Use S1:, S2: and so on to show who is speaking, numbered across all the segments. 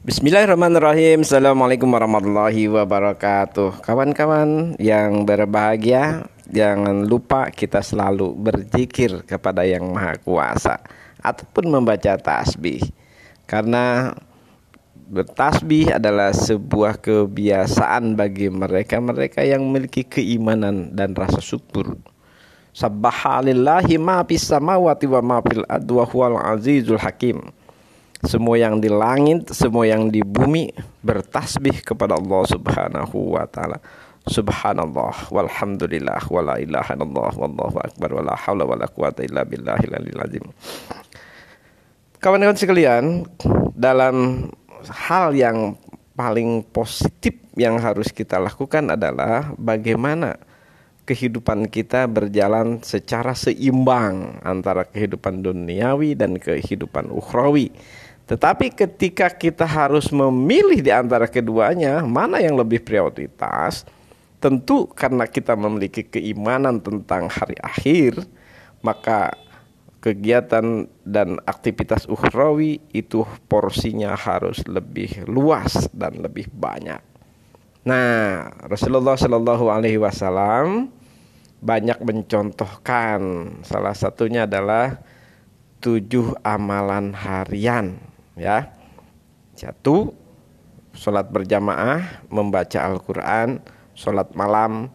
S1: Bismillahirrahmanirrahim. Assalamualaikum warahmatullahi wabarakatuh. Kawan-kawan yang berbahagia Jangan lupa kita selalu berzikir kepada yang maha kuasa Ataupun membaca tasbih. Karena bertasbih adalah sebuah kebiasaan bagi mereka-mereka yang memiliki keimanan dan rasa syukur. Sabbahalillahi ma fis samawati wa adwa huwal azizul hakim semua yang di langit, semua yang di bumi bertasbih kepada Allah Subhanahu wa taala. Subhanallah walhamdulillah wala ilaha illallah wallahu akbar wala haula wala quwata illa billahil aliyil azim. Kawan-kawan sekalian, dalam hal yang paling positif yang harus kita lakukan adalah bagaimana kehidupan kita berjalan secara seimbang antara kehidupan duniawi dan kehidupan ukhrawi tetapi ketika kita harus memilih di antara keduanya, mana yang lebih prioritas? Tentu karena kita memiliki keimanan tentang hari akhir, maka kegiatan dan aktivitas ukhrawi itu porsinya harus lebih luas dan lebih banyak. Nah, Rasulullah Shallallahu Alaihi Wasallam banyak mencontohkan salah satunya adalah tujuh amalan harian ya. Satu sholat berjamaah membaca Al-Quran sholat malam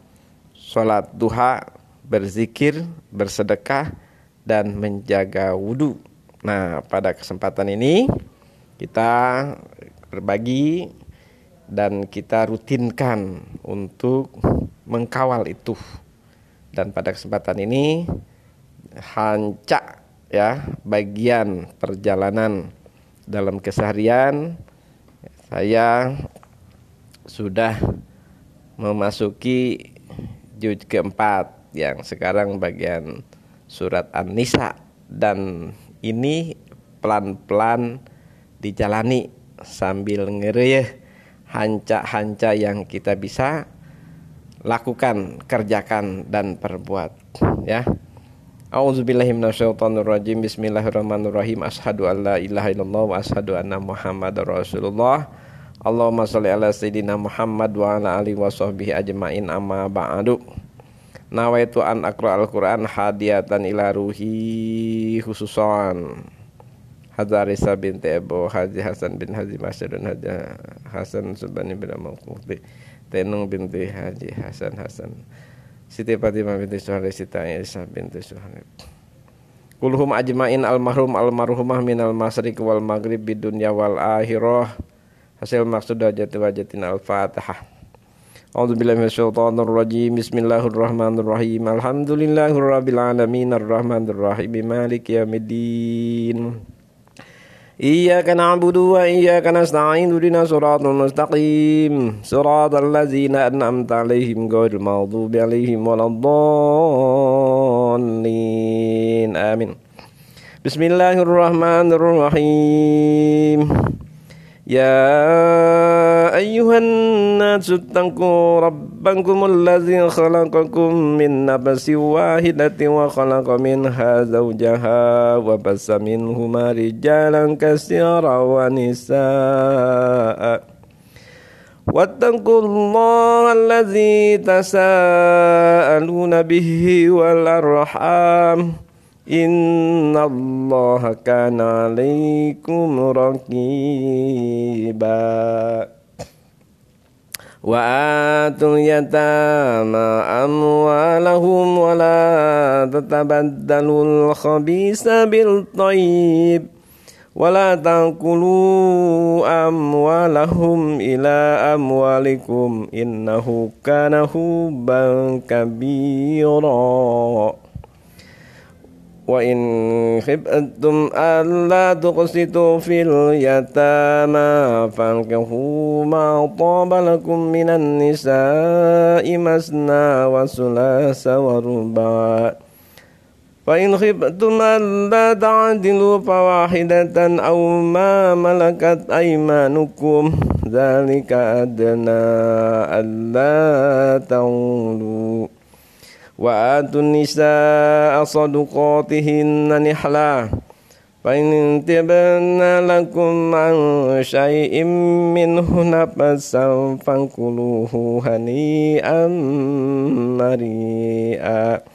S1: sholat duha berzikir bersedekah dan menjaga wudhu nah pada kesempatan ini kita berbagi dan kita rutinkan untuk mengkawal itu. Dan pada kesempatan ini hancak ya bagian perjalanan dalam keseharian saya sudah memasuki juz keempat yang sekarang bagian surat An-Nisa dan ini pelan-pelan dijalani sambil ngereyeh hanca-hanca yang kita bisa lakukan, kerjakan dan perbuat ya. A'udzubillahi minasyaitonirrajim. Bismillahirrahmanirrahim. Ashhadu an la ilaha illallah wa ashhadu anna Muhammadar Rasulullah. Allahumma shalli ala sayyidina Muhammad wa ala alihi wa sahbihi ajmain amma ba'du. Nawaitu an aqra al-Qur'an hadiyatan ila ruhi khususan. Hadarisa binti Abu Haji Hasan bin Haji Masyadun Haji Hasan Subani bin Amangkuti Tenung binti Haji Hasan Hasan Siti Fatimah binti Suhaili Siti Aisyah binti Suhaili Kulhum ajmain almarhum almarhumah minal masriq wal maghrib bidunya wal akhirah Hasil maksud wajati wajatin al-fatihah A'udzu billahi minasyaitonir rajim. Bismillahirrahmanirrahim. Alhamdulillahirabbil alamin arrahmanir rahim maliki yaumiddin. إياك نعبد وإياك نستعين اهدنا صراط مستقيم صراط الذين أنعمت عليهم غير المغضوب عليهم ولا الضالين آمين بسم الله الرحمن الرحيم يا أيها الناس اتقوا ربكم الذي خلقكم من نفس واحدة وخلق منها زوجها وبس منهما رجالا كثيرا ونساء. واتقوا الله الذي تساءلون به والأرحام. Inna Allah kana alaikum raqiba. Wa atul yatama amwalahum wa la tatabaddalul khabisa bil tayyib. Wa la taqulu amwalahum ila amwalikum. Innahu kana huban kabira. وإن خفتم ألا تقسطوا في اليتامى فانكحوا ما طاب لكم من النساء مثنى وثلاث ورباع. فإن خفتم ألا تعدلوا فواحدة أو ما ملكت أيمانكم ذلك أدنى ألا وآتوا النساء صدقاتهن نحلا. فإن تبنا لكم عن شيء منه نفسا فانكلوه هنيئا مريئا.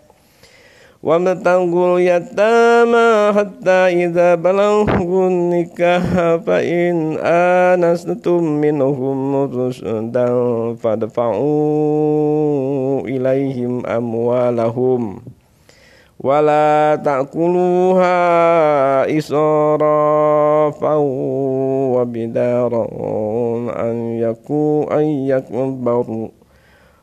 S1: وابتغوا اليتامى حتى إذا بلغوا النكاح فإن آنستم منهم رشدا فادفعوا إليهم أموالهم ولا تأكلوها إسرافا وبدارا أن يكون أن يكبروا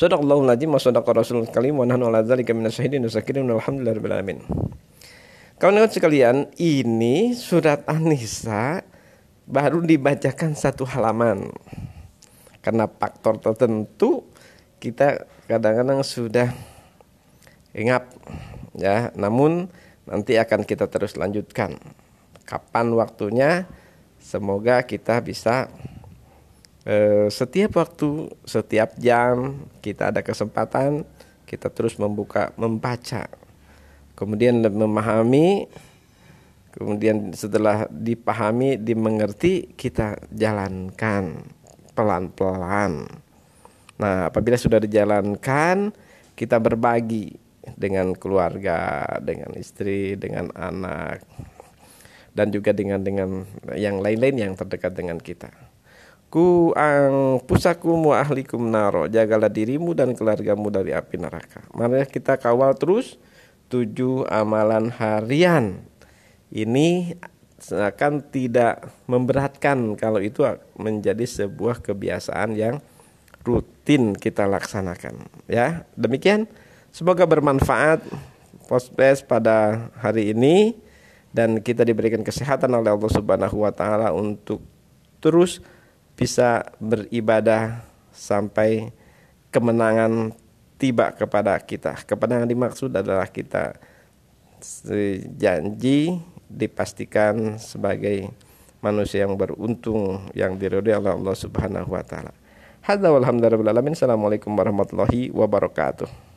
S1: Sadaqallahul lazim wa sadaqa rasulul kalim wa nahnu ala dzalika minasyahidin wasakirin alhamdulillahirabbil alamin. Kawan-kawan sekalian, ini surat An-Nisa baru dibacakan satu halaman. Karena faktor tertentu kita kadang-kadang sudah ingat ya, namun nanti akan kita terus lanjutkan. Kapan waktunya? Semoga kita bisa setiap waktu, setiap jam kita ada kesempatan, kita terus membuka, membaca, kemudian memahami, kemudian setelah dipahami, dimengerti, kita jalankan pelan-pelan. Nah, apabila sudah dijalankan, kita berbagi dengan keluarga, dengan istri, dengan anak, dan juga dengan dengan yang lain-lain yang terdekat dengan kita ku ang pusaku wa ahlikum naro. Jagalah dirimu dan keluargamu dari api neraka. Mari kita kawal terus tujuh amalan harian. Ini akan tidak memberatkan kalau itu menjadi sebuah kebiasaan yang rutin kita laksanakan ya. Demikian. Semoga bermanfaat pospes pada hari ini dan kita diberikan kesehatan oleh Allah Subhanahu wa taala untuk terus bisa beribadah sampai kemenangan tiba kepada kita. Kemenangan dimaksud adalah kita janji dipastikan sebagai manusia yang beruntung yang diridhoi oleh Allah Subhanahu wa taala. Hadza walhamdulillahi Assalamualaikum warahmatullahi wabarakatuh.